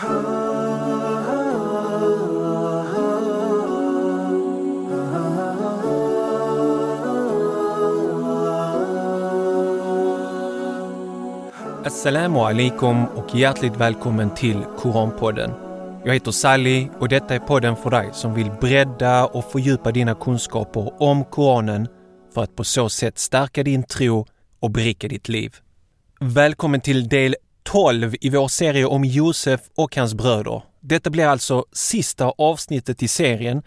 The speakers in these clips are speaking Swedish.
Assalamu alaikum och hjärtligt välkommen till Koranpodden. Jag heter Sally och detta är podden för dig som vill bredda och fördjupa dina kunskaper om Koranen för att på så sätt stärka din tro och berika ditt liv. Välkommen till del 12 i vår serie om Josef och hans bröder. Detta blir alltså sista avsnittet i serien.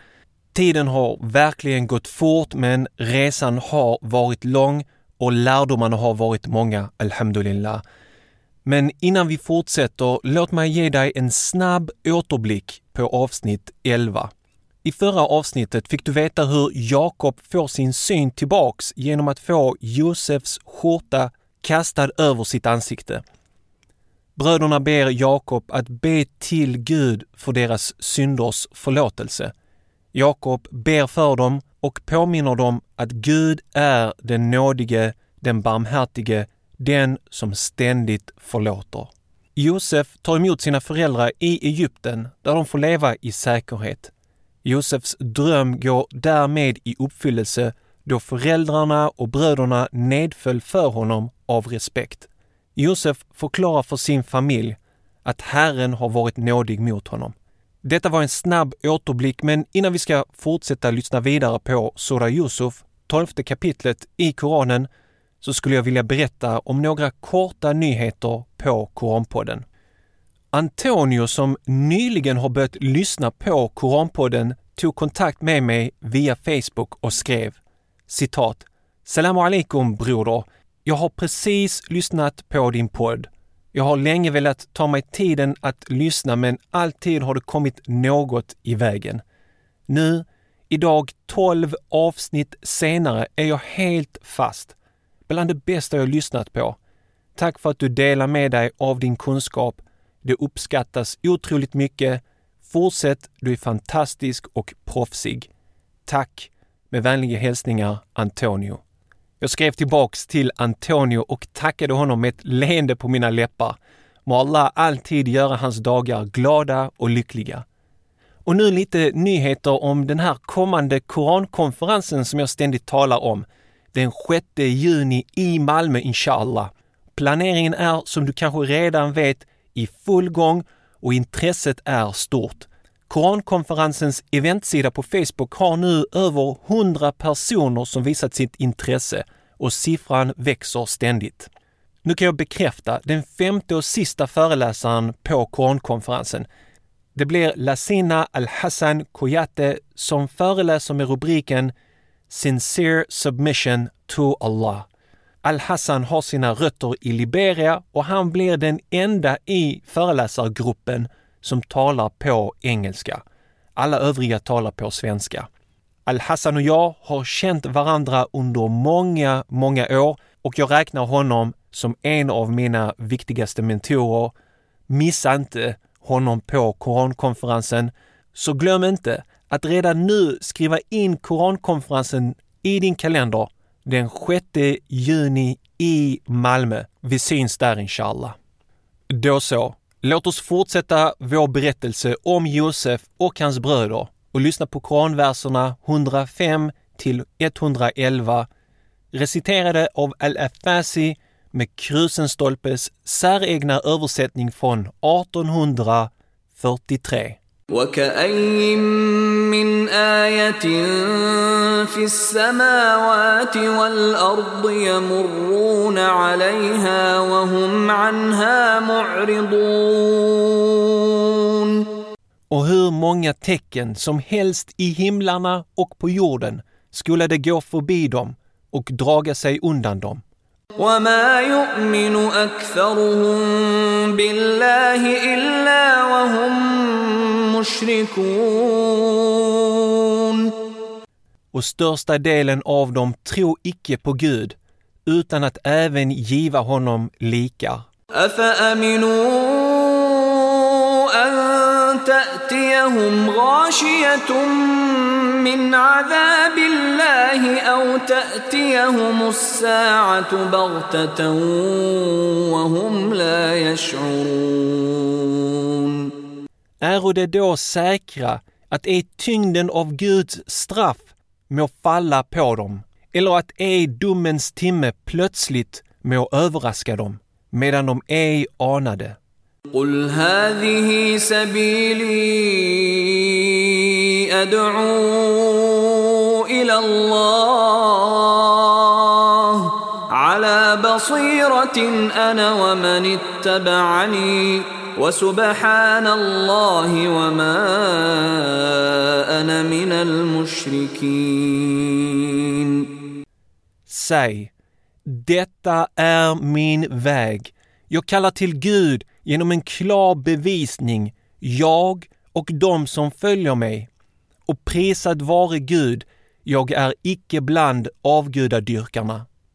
Tiden har verkligen gått fort men resan har varit lång och lärdomarna har varit många, alhamdulillah. Men innan vi fortsätter, låt mig ge dig en snabb återblick på avsnitt 11. I förra avsnittet fick du veta hur Jakob får sin syn tillbaks genom att få Josefs skjorta kastad över sitt ansikte. Bröderna ber Jakob att be till Gud för deras synders förlåtelse. Jakob ber för dem och påminner dem att Gud är den nådige, den barmhärtige, den som ständigt förlåter. Josef tar emot sina föräldrar i Egypten där de får leva i säkerhet. Josefs dröm går därmed i uppfyllelse då föräldrarna och bröderna nedföll för honom av respekt. Josef förklarar för sin familj att Herren har varit nådig mot honom. Detta var en snabb återblick, men innan vi ska fortsätta lyssna vidare på Sura Yusuf, tolfte kapitlet i Koranen, så skulle jag vilja berätta om några korta nyheter på Koranpodden. Antonio som nyligen har börjat lyssna på Koranpodden tog kontakt med mig via Facebook och skrev citat Salam alaikum broder. Jag har precis lyssnat på din podd. Jag har länge velat ta mig tiden att lyssna men alltid har det kommit något i vägen. Nu, idag 12 avsnitt senare, är jag helt fast bland det bästa jag lyssnat på. Tack för att du delar med dig av din kunskap. Det uppskattas otroligt mycket. Fortsätt, du är fantastisk och proffsig. Tack! Med vänliga hälsningar Antonio. Jag skrev tillbaks till Antonio och tackade honom med ett leende på mina läppar. Må Allah alltid göra hans dagar glada och lyckliga. Och nu lite nyheter om den här kommande korankonferensen som jag ständigt talar om den 6 juni i Malmö inshallah. Planeringen är som du kanske redan vet i full gång och intresset är stort. Korankonferensens eventsida på Facebook har nu över 100 personer som visat sitt intresse och siffran växer ständigt. Nu kan jag bekräfta den femte och sista föreläsaren på Korankonferensen. Det blir Lasina Al-Hassan Koyate som föreläser med rubriken Sincere Submission to Allah. Al-Hassan har sina rötter i Liberia och han blir den enda i föreläsargruppen som talar på engelska. Alla övriga talar på svenska. Al-Hassan och jag har känt varandra under många, många år och jag räknar honom som en av mina viktigaste mentorer. Missa inte honom på Korankonferensen. Så glöm inte att redan nu skriva in Korankonferensen i din kalender den 6 juni i Malmö. Vi syns där inshallah. Då så, låt oss fortsätta vår berättelse om Josef och hans bröder och lyssna på koranverserna 105 till 111 reciterade av Al-Afasi med Krusenstolpes säregna översättning från 1843. وكأي من آية في السماوات والأرض يمرون عليها وهم عنها معرضون Och hur många tecken som helst i himlarna och på jorden skulle det gå förbi dem och draga sig undan dem. وما يؤمن أكثرهم بالله إلا وهم mushrikun. Och största delen av dem tror icke på Gud utan att även giva honom likar. تأتيهم غاشية من عذاب الله أو تأتيهم الساعة بغتة وهم لا يشعرون är det då säkra att är tyngden av Guds straff må falla på dem, eller att är domens timme plötsligt må överraska dem, medan de ej anade. قل هذه سبيلي ادعو الى الله على بصيره انا ومن اتبعني وسبحان الله وما انا من المشركين Säg, detta är min väg. Jag kallar till Gud genom en klar bevisning, jag och de som följer mig. Och prisad vare Gud, jag är icke bland avgudadyrkarna.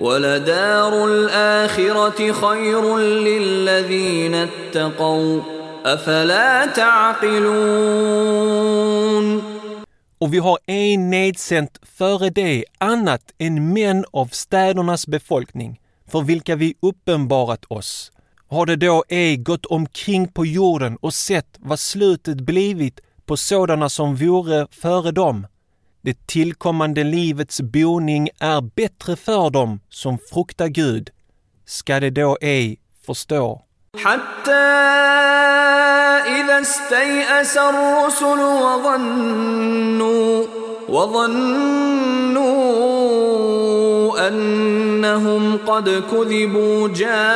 ولدار الاخره خير للذين اتقوا افلا تعقلون Och vi har en nedsänt före det annat än män av städernas befolkning, för vilka vi uppenbarat oss. Har det då ej gått omkring på jorden och sett vad slutet blivit på sådana som vore före dem? Det tillkommande livets boning är bättre för dem som fruktar Gud. Ska det då ej förstå? حتى إذا استيأس الرسل وظنوا وظنوا أنهم قد كذبوا جاءهم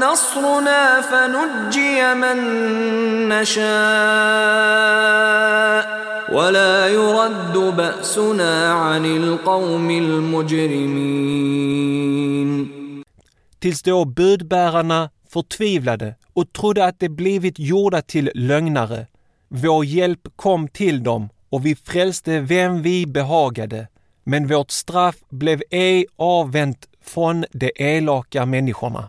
نصرنا فنجي من نشاء ولا يرد بأسنا عن القوم المجرمين tills då budbärarna förtvivlade och trodde att de blivit gjorda till lögnare. Vår hjälp kom till dem och vi frälste vem vi behagade, men vårt straff blev ej avvänt från de elaka människorna.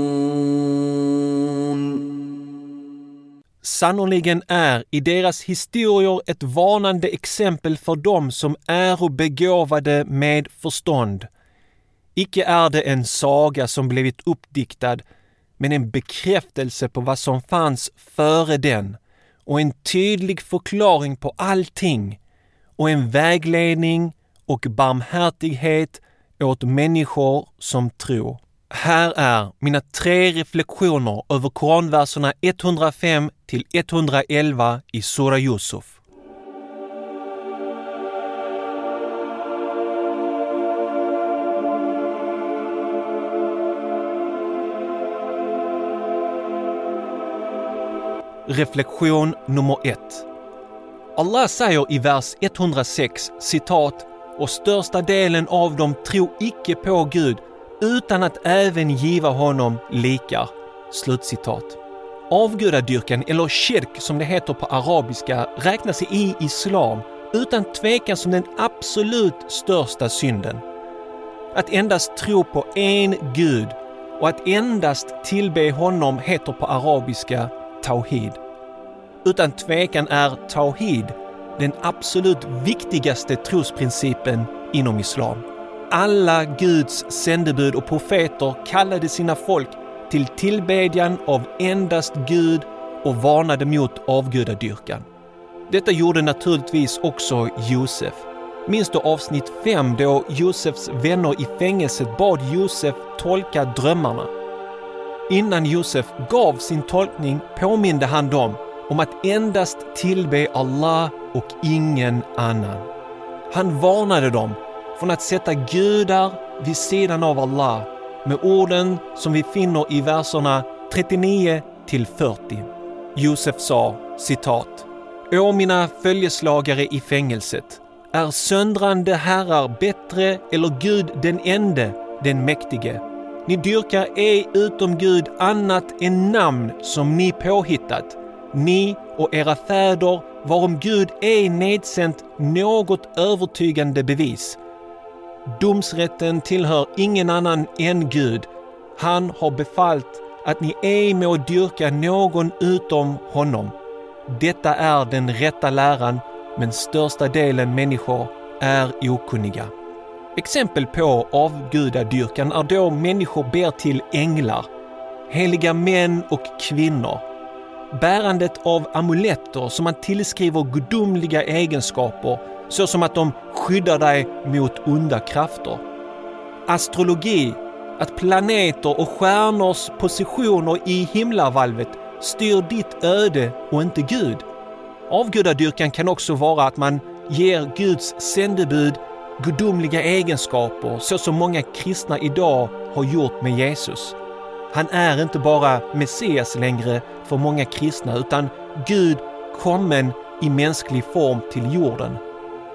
Sannoliken är i deras historier ett varnande exempel för dem som är begåvade med förstånd. Icke är det en saga som blivit uppdiktad, men en bekräftelse på vad som fanns före den och en tydlig förklaring på allting och en vägledning och barmhärtighet åt människor som tror. Här är mina tre reflektioner över koranverserna 105 till 111 i Sura Yusuf. Reflektion nummer 1. Allah säger i vers 106 citat och största delen av dem tror icke på Gud utan att även giva honom likar. Slutcitat. Avgudadyrkan, eller shirk som det heter på arabiska, räknas i islam utan tvekan som den absolut största synden. Att endast tro på en gud och att endast tillbe honom heter på arabiska tawhid. Utan tvekan är tawhid den absolut viktigaste trosprincipen inom islam. Alla Guds sändebud och profeter kallade sina folk till tillbedjan av endast Gud och varnade mot avgudadyrkan. Detta gjorde naturligtvis också Josef. Minns du avsnitt 5 då Josefs vänner i fängelset bad Josef tolka drömmarna? Innan Josef gav sin tolkning påminde han dem om att endast tillbe Allah och ingen annan. Han varnade dem från att sätta gudar vid sidan av Allah med orden som vi finner i verserna 39 till 40. Josef sa citat Å mina följeslagare i fängelset, är söndrande herrar bättre eller Gud den ende, den mäktige? Ni dyrkar ej utom Gud annat än namn som ni påhittat, ni och era fäder, varom Gud ej nedsänt något övertygande bevis. Domsrätten tillhör ingen annan än Gud. Han har befallt att ni ej må dyrka någon utom honom. Detta är den rätta läran, men största delen människor är okunniga. Exempel på avgudadyrkan är då människor ber till änglar, heliga män och kvinnor, bärandet av amuletter som man tillskriver gudomliga egenskaper såsom att de skyddar dig mot onda krafter. Astrologi, att planeter och stjärnors positioner i himlavalvet styr ditt öde och inte Gud. Avgudadyrkan kan också vara att man ger Guds sändebud gudomliga egenskaper så som många kristna idag har gjort med Jesus. Han är inte bara Messias längre för många kristna utan Gud kommen i mänsklig form till jorden.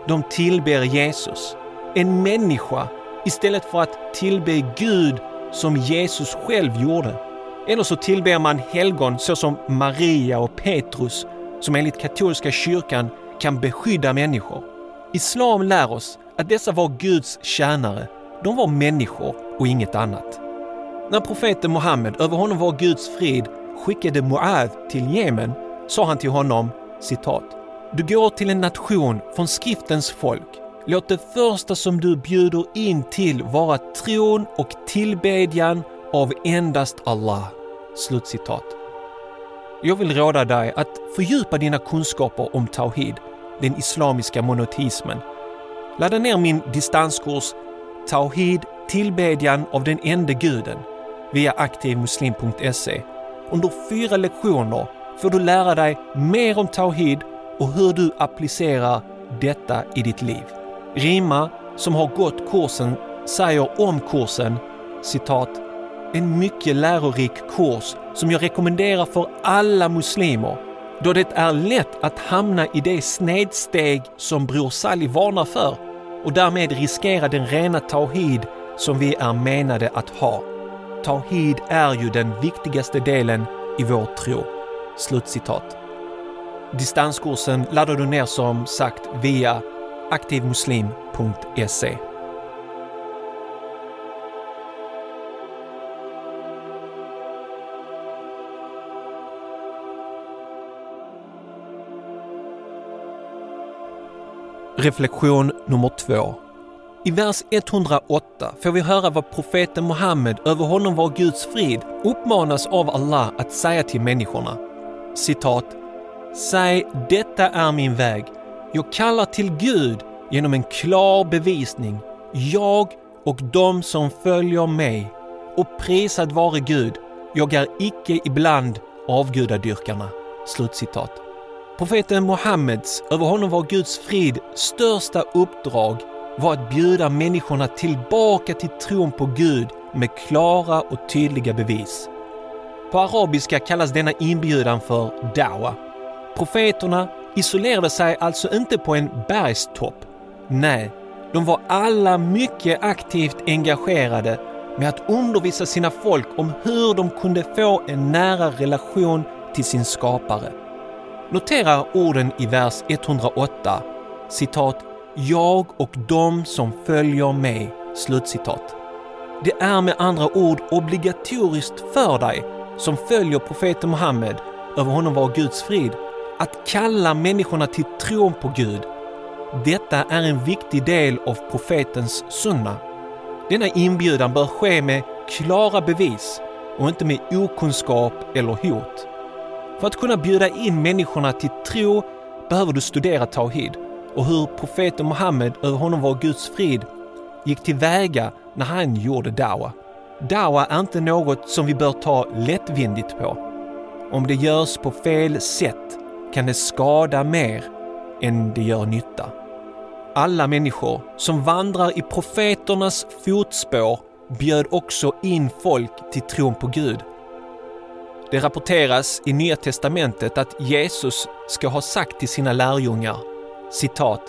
De tillber Jesus, en människa, istället för att tillbe Gud som Jesus själv gjorde. Eller så tillber man helgon såsom Maria och Petrus som enligt katolska kyrkan kan beskydda människor. Islam lär oss att dessa var Guds tjänare. De var människor och inget annat. När profeten Muhammed, över honom var Guds frid, skickade Muad till Jemen sa han till honom citat du går till en nation från skriftens folk. Låt det första som du bjuder in till vara tron och tillbedjan av endast Allah. Slutcitat. Jag vill råda dig att fördjupa dina kunskaper om Tawhid, den islamiska monoteismen. Ladda ner min distanskurs Tawhid, tillbedjan av den enda guden via aktivmuslim.se. Under fyra lektioner får du lära dig mer om Tawhid och hur du applicerar detta i ditt liv. Rima, som har gått kursen, säger om kursen citat en mycket lärorik kurs som jag rekommenderar för alla muslimer då det är lätt att hamna i det snedsteg som Bror Sally varnar för och därmed riskera den rena tawhid som vi är menade att ha. Tawhid är ju den viktigaste delen i vår tro. Slutcitat. Distanskursen laddar du ner som sagt via aktivmuslim.se. Reflektion nummer två. I vers 108 får vi höra vad profeten Muhammed, över honom var Guds frid, uppmanas av Allah att säga till människorna. Citat. Säg, detta är min väg. Jag kallar till Gud genom en klar bevisning. Jag och de som följer mig. Och prisad vare Gud, jag är icke ibland avgudadyrkarna. Slutcitat. Profeten Muhammeds, över honom var Guds frid, största uppdrag var att bjuda människorna tillbaka till tron på Gud med klara och tydliga bevis. På arabiska kallas denna inbjudan för dawa. Profeterna isolerade sig alltså inte på en bergstopp. Nej, de var alla mycket aktivt engagerade med att undervisa sina folk om hur de kunde få en nära relation till sin skapare. Notera orden i vers 108, citat “Jag och de som följer mig”, slutcitat. Det är med andra ord obligatoriskt för dig som följer profeten Muhammed, över honom var Guds frid, att kalla människorna till tron på Gud. Detta är en viktig del av profetens sunna. Denna inbjudan bör ske med klara bevis och inte med okunskap eller hot. För att kunna bjuda in människorna till tro behöver du studera Tawhid och hur profeten Muhammed, över honom var Guds frid, gick tillväga när han gjorde dawa. Dawa är inte något som vi bör ta lättvindigt på. Om det görs på fel sätt kan det skada mer än det gör nytta. alla människor som vandrar i profeternas fotspår bjöd också in folk till tron på Gud. Det rapporteras i Nya Testamentet att Jesus ska ha sagt till sina lärjungar citat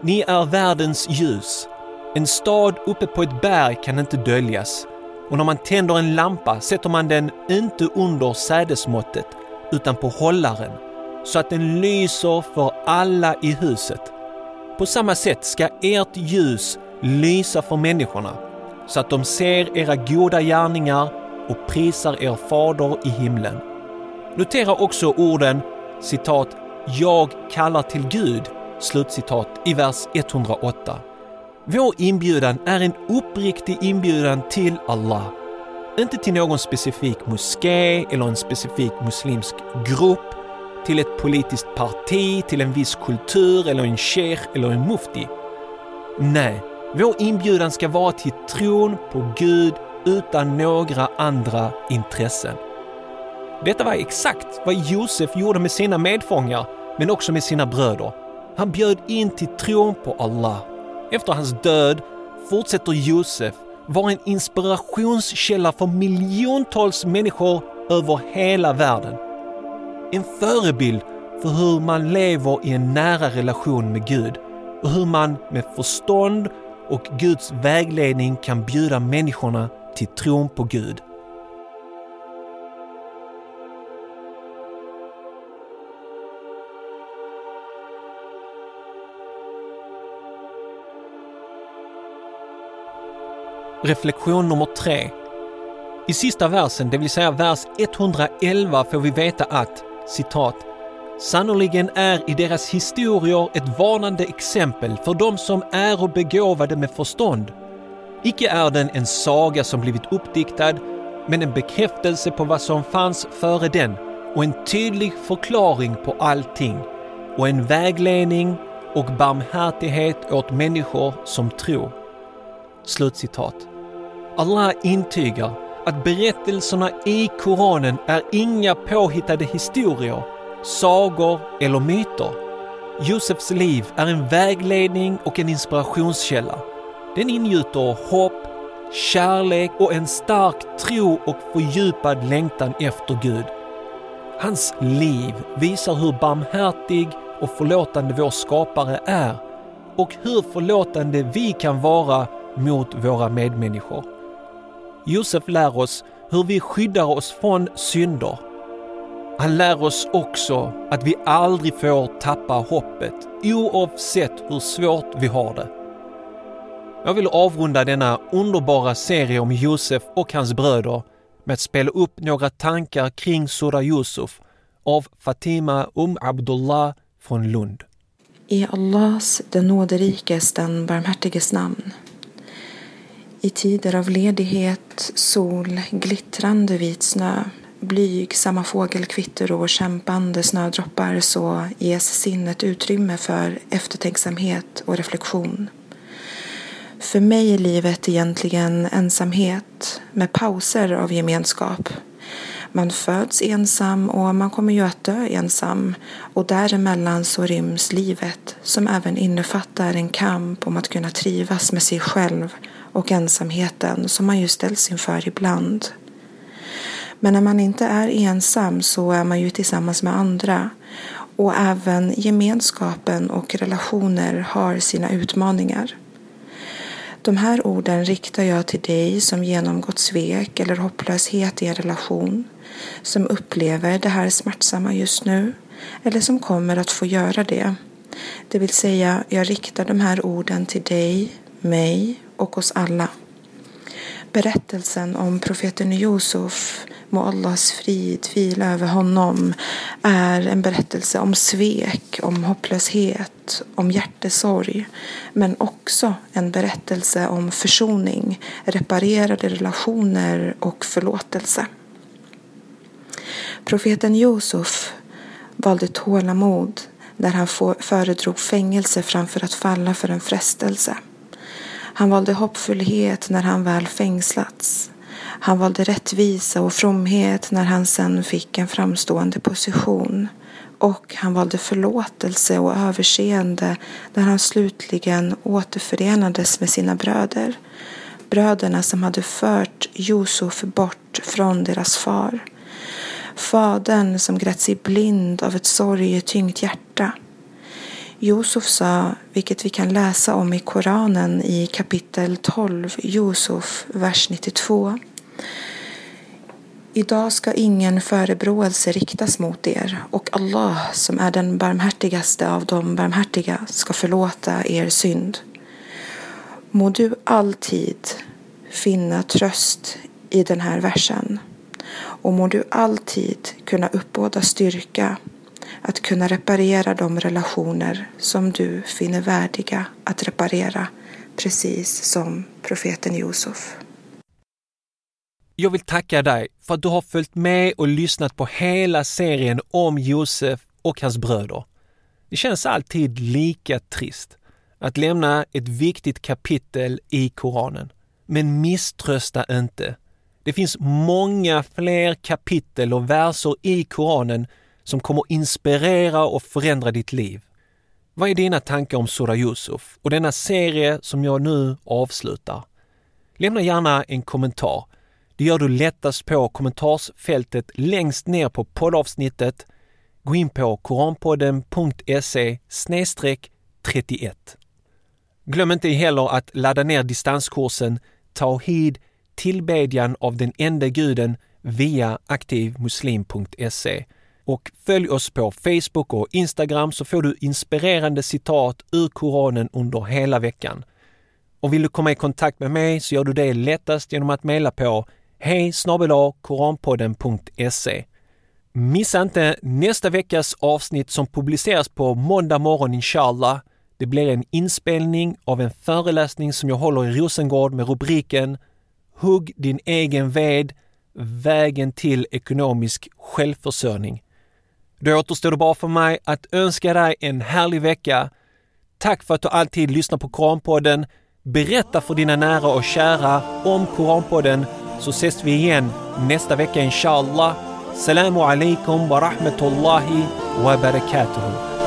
Ni är världens ljus. En stad uppe på ett berg kan inte döljas och när man tänder en lampa sätter man den inte under sädesmåttet utan på hållaren så att den lyser för alla i huset. På samma sätt ska ert ljus lysa för människorna så att de ser era goda gärningar och prisar er fader i himlen. Notera också orden citat ”Jag kallar till Gud” slutcitat i vers 108. Vår inbjudan är en uppriktig inbjudan till Allah. Inte till någon specifik moské eller en specifik muslimsk grupp, till ett politiskt parti, till en viss kultur eller en sheikh eller en mufti. Nej, vår inbjudan ska vara till tron på Gud utan några andra intressen. Detta var exakt vad Josef gjorde med sina medfångar, men också med sina bröder. Han bjöd in till tron på Allah. Efter hans död fortsätter Josef vara en inspirationskälla för miljontals människor över hela världen. En förebild för hur man lever i en nära relation med Gud och hur man med förstånd och Guds vägledning kan bjuda människorna till tron på Gud. Reflektion nummer tre. I sista versen, det vill säga vers 111, får vi veta att citat Sannoliken är i deras historier ett varnande exempel för de som är och begåvade med förstånd. Icke är den en saga som blivit uppdiktad, men en bekräftelse på vad som fanns före den och en tydlig förklaring på allting och en vägledning och barmhärtighet åt människor som tror. Slutcitat. Allah intygar att berättelserna i Koranen är inga påhittade historier, sagor eller myter. Josefs liv är en vägledning och en inspirationskälla. Den ingjuter hopp, kärlek och en stark tro och fördjupad längtan efter Gud. Hans liv visar hur barmhärtig och förlåtande vår skapare är och hur förlåtande vi kan vara mot våra medmänniskor. Josef lär oss hur vi skyddar oss från synder. Han lär oss också att vi aldrig får tappa hoppet oavsett hur svårt vi har det. Jag vill avrunda denna underbara serie om Josef och hans bröder med att spela upp några tankar kring Sura Yusuf av Fatima Um Abdullah från Lund. I Allahs, den nåderikes, den barmhärtiges namn. I tider av ledighet, sol, glittrande vit snö, blygsamma fågelkvitter och kämpande snödroppar så ges sinnet utrymme för eftertänksamhet och reflektion. För mig är livet egentligen ensamhet med pauser av gemenskap. Man föds ensam och man kommer ju att dö ensam och däremellan så ryms livet som även innefattar en kamp om att kunna trivas med sig själv och ensamheten som man ju ställs inför ibland. Men när man inte är ensam så är man ju tillsammans med andra och även gemenskapen och relationer har sina utmaningar. De här orden riktar jag till dig som genomgått svek eller hopplöshet i en relation, som upplever det här smärtsamma just nu eller som kommer att få göra det. Det vill säga, jag riktar de här orden till dig, mig och oss alla. Berättelsen om profeten Josef, må Allahs frid vila över honom, är en berättelse om svek, om hopplöshet, om hjärtesorg, men också en berättelse om försoning, reparerade relationer och förlåtelse. Profeten Josef valde tålamod när han föredrog fängelse framför att falla för en frestelse. Han valde hoppfullhet när han väl fängslats. Han valde rättvisa och fromhet när han sen fick en framstående position. och han valde förlåtelse och överseende när han slutligen återförenades med sina bröder. Bröderna som hade fört Josef bort från deras far. Fadern som grät sig blind av ett sorgetyngt hjärta. Josef sa, vilket vi kan läsa om i Koranen i kapitel 12, Josef, vers 92. Idag ska ingen förebråelse riktas mot er och Allah som är den barmhärtigaste av de barmhärtiga ska förlåta er synd. Må du alltid finna tröst i den här versen och må du alltid kunna uppbåda styrka att kunna reparera de relationer som du finner värdiga att reparera precis som profeten Josef. Jag vill tacka dig för att du har följt med och lyssnat på hela serien om Josef och hans bröder. Det känns alltid lika trist att lämna ett viktigt kapitel i Koranen. Men misströsta inte. Det finns många fler kapitel och verser i Koranen som kommer inspirera och förändra ditt liv. Vad är dina tankar om Sura Yusuf och denna serie som jag nu avslutar? Lämna gärna en kommentar det gör du lättast på kommentarsfältet längst ner på poddavsnittet. Gå in på koranpodden.se 31. Glöm inte heller att ladda ner distanskursen Tawhid, tillbedjan av den enda guden via aktivmuslim.se och följ oss på Facebook och Instagram så får du inspirerande citat ur Koranen under hela veckan. Och vill du komma i kontakt med mig så gör du det lättast genom att mejla på hej koranpodden.se. Missa inte nästa veckas avsnitt som publiceras på måndag morgon inshallah. Det blir en inspelning av en föreläsning som jag håller i Rosengård med rubriken Hugg din egen ved, vägen till ekonomisk självförsörjning. Då återstår det bara för mig att önska dig en härlig vecka. Tack för att du alltid lyssnar på Koranpodden. Berätta för dina nära och kära om Koranpodden så ses vi igen nästa vecka inshallah. Salamu alaikum wa rahmatullahi wa barakatuhu.